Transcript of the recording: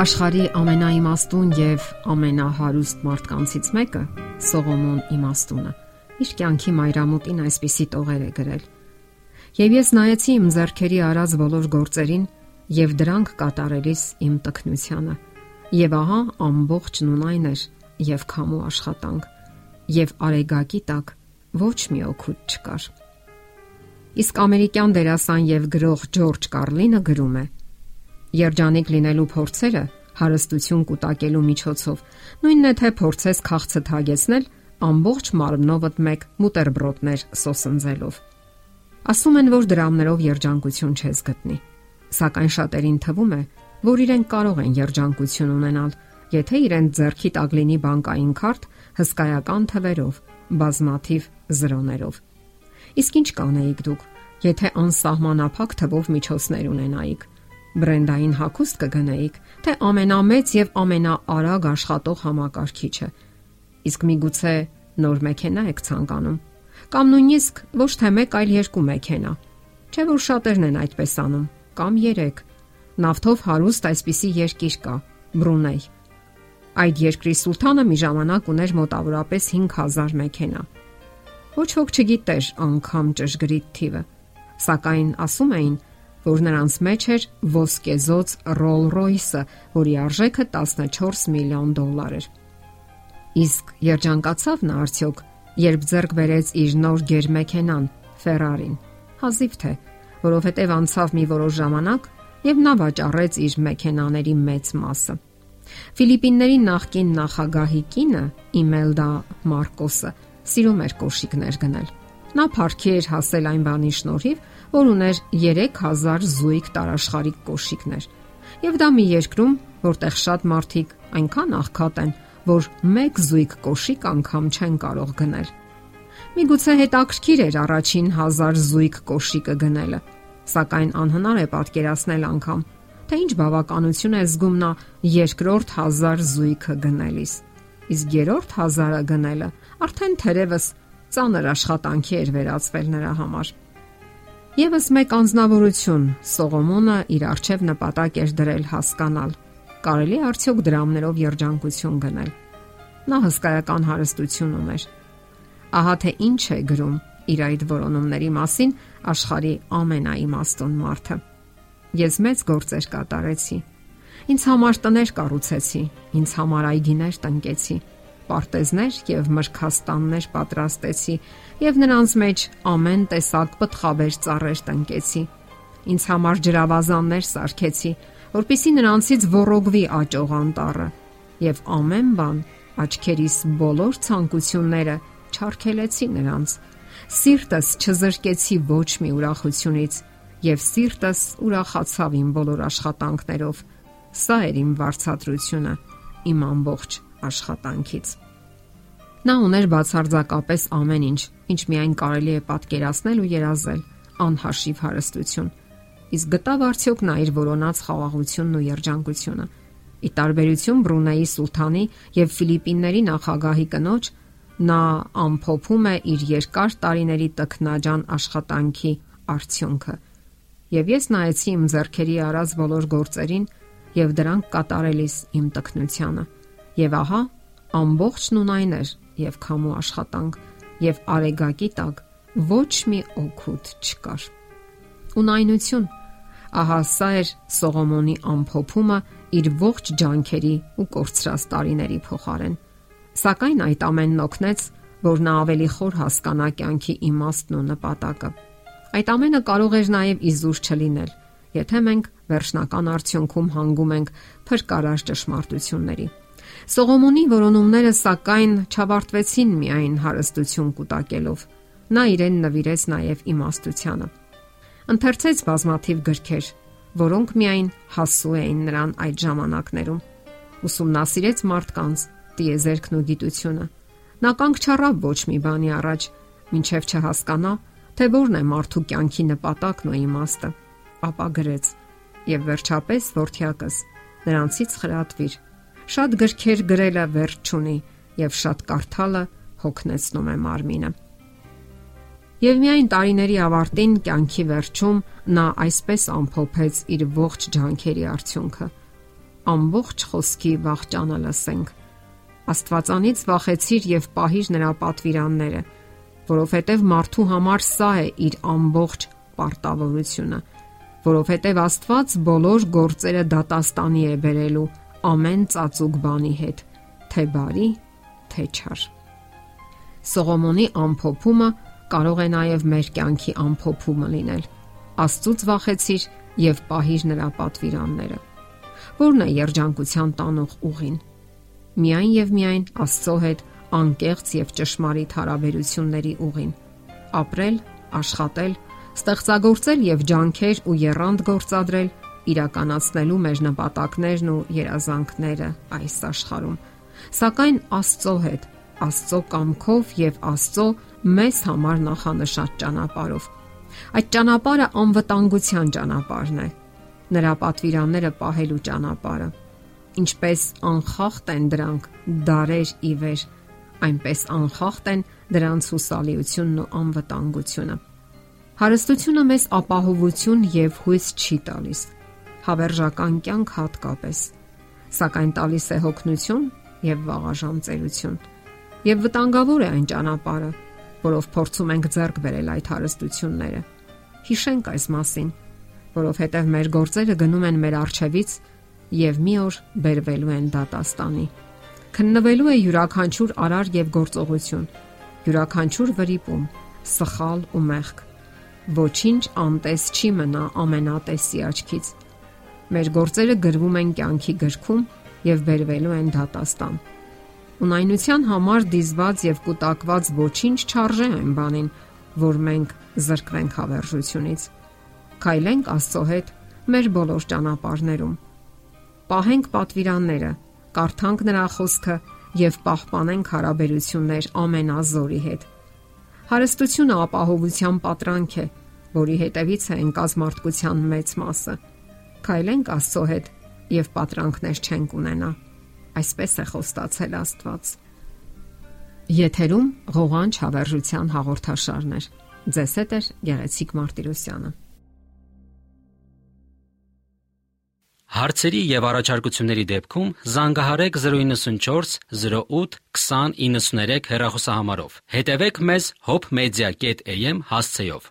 Աշխարի ամենաիմաստուն եւ ամենահարուստ մարդկանցից մեկը Սողոմոն իմաստունը իր կյանքի մայրամուտին այսպիսի տողեր է գրել։ Եվ ես նայեցի իմ зерքերի արած բոլոր գործերին եւ դրանք կատարելիս իմ տքնությանը։ Եվ ահա ամբողջ նունայն էր եւ քամու աշխատանք եւ արեգակի տակ ոչ մի օգուտ չկար։ Իսկ ամերիկյան դերասան եւ գրող Ջորջ Կարլինը գրում է. Երջանիկ լինելու փորձերը հարստություն կուտակելու միջոցով նույնն է թե փորձես քաղցը թագեցնել ամբողջ մարմնովդ մեկ մուտերբրոդներ սոսնձելով։ Ասում են, որ դրամներով երջանկություն չես գտնի, սակայն շատերին թվում է, որ իրենք կարող են երջանկություն ունենալ, եթե իրենց ձեռքի տակ լինի բանկային քարտ հսկայական թվերով, բազմաթիվ զրոներով։ Իսկ ինչ կանեիք դուք, եթե անսահմանափակ թվով միջոցներ ունենայիք բրենդային հագուստ կգնեիք, թե ամենամեծ եւ ամենաարագ աշխատող համակարգիչը։ Իսկ միգուցե նոր մեքենա եք ցանկանում, կամ նույնիսկ ոչ թե մեկ, այլ երկու մեքենա։ Չէ՞ որ շատերն են այդպես անում, կամ 3։ Նավթով հարուստ այսպիսի երկիր կա՝ Բրունեյ։ Այդ երկրի սուլթանը մի ժամանակ ուներ մոտավորապես 5000 մեքենա։ Ոչ ոք չգիտեր անգամ ճշգրիտ թիվը, սակայն ասում էին, որ նրանց մեջ էր ոսկեզոծ Rolls-Royce-ը, որի արժեքը 14 միլիոն դոլար էր։ Իսկ երջանկացավ նա արդյոք, երբ ձեռք բերեց իր նոր գերմեքենան Ferrari-ին։ Հազիվ թե, որովհետև անցավ մի որոշ ժամանակ եւ նա վաճառեց իր մեքենաների մեծ մասը։ Ֆիլիպինների նախկին նախագահի կինը Իմելդա Մարկոսը սիրում էր կոշիկներ գնել։ Նա փառքի էր հասել այն բանի շնորհիվ, որ ուներ 3000 զույգ տարաշխարիկ կոշիկներ։ Եվ դա մի երկրում, որտեղ շատ մարդիկ այնքան աղքատ են, որ մեկ զույգ կոշիկ անգամ չեն կարող գնել։ Միգուցե հետաքրքիր էր առաջին 1000 զույգ կոշիկը գնելը, սակայն անհնար է պատկերացնել անգամ, թե ինչ բավականություն է զգում նա երկրորդ 1000 զույգը գնելիս։ Իսկ երրորդ 1000-ը գնելը արդեն թերևս ծանր աշխատանքի էր վերածվել նրա համար։ Եվս մեկ անznավորություն Սողոմոնը իր արչև նպատակ էր դրել հասկանալ. կարելի արդյոք դրամներով երջանկություն գնել։ Նա հսկայական հարստություն ուներ։ Ահա թե ինչ է գրում իր այդ որոնումների մասին աշխարի ամենաիմաստուն մարդը։ Ես մեծ գործեր կատարեցի։ Ինձ համար տներ կառուցեցի, ինձ համար այգիներ տնկեցի, պարտեզներ եւ մրգաստաններ պատրաստեցի եւ նրանց մեջ ամեն տեսակ պտղաբեր ծառեր տնկեցի։ Ինձ համար ջրավազաններ սարքեցի, որpիսի նրանցից ոռոգվի աճող անտառը եւ ամեն բան աչքերիս բոլոր ցանկությունները չարքելեցի նրանց։ Սիրտս չզրկեցի ոչ մի ուրախությունից եւ սիրտս ուրախացավ իմ բոլոր աշխատանքներով։ Սա էր իմ վարչատրությունը, իմ ամբողջ աշխատանքից։ Նա ուներ բացարձակապես ամեն ինչ, ինչ միայն կարելի է պատկերացնել ու երազել, անհաշիվ հարստություն։ Իսկ գտավ արդյոք նա իր որոնած խաղաղությունն ու երջանկությունը։ Ի տարբերություն Բրունեի սուլթանի եւ Ֆիլիպինների նախագահի կնոջ, նա ամփոփում է իր երկար տարիների տքնաջան աշխատանքի արդյունքը։ Եվ ես նայեցի իմ зерքերի առած բոլոր գործերին եւ դրանք կատարելիս իմ տքնությանը։ Եվ ահա ամբողջն ունայն էր եւ քամու աշխատանք եւ արեգակի տակ ոչ մի օգուտ չկար։ Ունայնություն ահա սա էր Սողոմոնի ամփոփումը իր ողջ ջանքերի ու կորցրած տարիների փոխարեն։ Սակայն այդ ամենն օգնեց, որ նա ավելի խոր հասկանա կյանքի իմաստն ու նպատակը։ Այդ ամենը կարող էր նաև իզուր չլինել, եթե մենք վերջնական արդյունքում հանգում ենք փրկարար ճշմարտությունների։ Սողոմոնի որոնումները սակայն չավարտվեցին միայն հարստություն կուտակելով։ Նա իրեն նվիրեց նաև իմաստությանը։ Ընթերցեց բազմաթիվ գրքեր, որոնք միայն հասու էին նրան այդ ժամանակներում։ Ուսումնասիրեց մարդկանց տիեզերքն ու գիտությունը։ Նա կանգ չառավ ոչ մի բանի առաջ, ինչև չհասկանա, թե որն է մարդու կյանքի նպատակն ու իմաստը։ Ապա գրեց. «Եվ վերջապես, Որթիակս, նրանցից խրատվիր» Շատ գրքեր գրելը վերջ չունի եւ շատ կարդալը հոգնեցնում է մարմինը։ Եվ միայն տարիների ավարտին կյանքի վերջում նա այսպես ամփոփեց իր ողջ ջանքերի արդյունքը։ ամբողջ խոսքի վախճանը լսենք։ Աստվածանից վախեցիր եւ պահիր նրա պատվիրանները, որովհետեւ մարդու համար սա է իր ամբողջ պարտավորությունը, որովհետեւ Աստված բոլոր գործերը դատաստանի է բերելու ամեն ծածուկ բանի հետ, թե բարի, թե չար։ Սողոմոնի ամփոփումը կարող է նաև մեր կյանքի ամփոփումը լինել։ Աստծուց վախեցիր եւ պահիր նրա պատվիրանները։ Որն է երջանկության տանող ուղին։ Միայն եւ միայն Աստծո հետ անկեղծ եւ ճշմարիտ հարաբերությունների ուղին։ Ապրել, աշխատել, ստեղծագործել եւ ջանքեր ու երանգ գործադրել իրականացնելու մեր նպատակներն ու երազանքները այս աշխարհում։ Սակայն Աստծո հետ, Աստծո կամքով եւ Աստծո մեզ համար նախանշած ճանապարով։ Այդ ճանապարհը անվտանգության ճանապարհն է։ Նրա պատվիրանները պահելու ճանապարհը։ Ինչպես անխախտ են դրանք դարեր ի վեր, այնպես անխախտ են դրանց հուսալիությունն ու անվտանգությունը։ Հարստությունը մեզ ապահովություն եւ հույս չի տալիս հավերժական կյանք հատկապես, սակայն տալիս է հոգնություն եւ վաղաժամ ծերություն։ Եվ վտանգավոր է այն ճանապարհը, որով փորձում ենք ձեռք բերել այդ հարստությունները։ Հիշենք այս մասին, որովհետև մեր գործերը գնում են մեր արջևից եւ մի օր բերվելու են դատաստանի։ Քննվելու է յուրաքանչյուր արար եւ գործողություն, յուրաքանչյուր վրիպում, սխալ ու մեղք։ Ոչինչ անտես չի մնա ամենատեսի աչքից Մեր գործերը գրվում են կյանքի գրքում եւ բերվելու են դատաստան։ Ունայնության համար դիզված եւ կուտակված ոչինչ չարժե այն բանին, որ մենք զրկվենք հավերժությունից։ Քայլենք Աստծո հետ մեր բոլոր ճանապարհներում։ Պահենք պատվիրանները, կարդանք նրա խոսքը եւ պահպանենք հարաբերություններ ամենազորի հետ։ Հարստությունը ապահովության պատրանք է, որի հետևից է ընկած մարդկության մեծ մասը քայլենք Աստծո հետ եւ պատրանքներ չենք ունենա։ Այսպես է խոստացել Աստված։ Եթերում ղողանջ հավերժության հաղորդաշարն է։ Ձեզ հետ է Գեղեցիկ Մարտիրոսյանը։ Հարցերի եւ առաջարկությունների դեպքում զանգահարեք 094 08 2093 հեռախոսահամարով։ Հետևեք մեզ hopmedia.am հասցեով։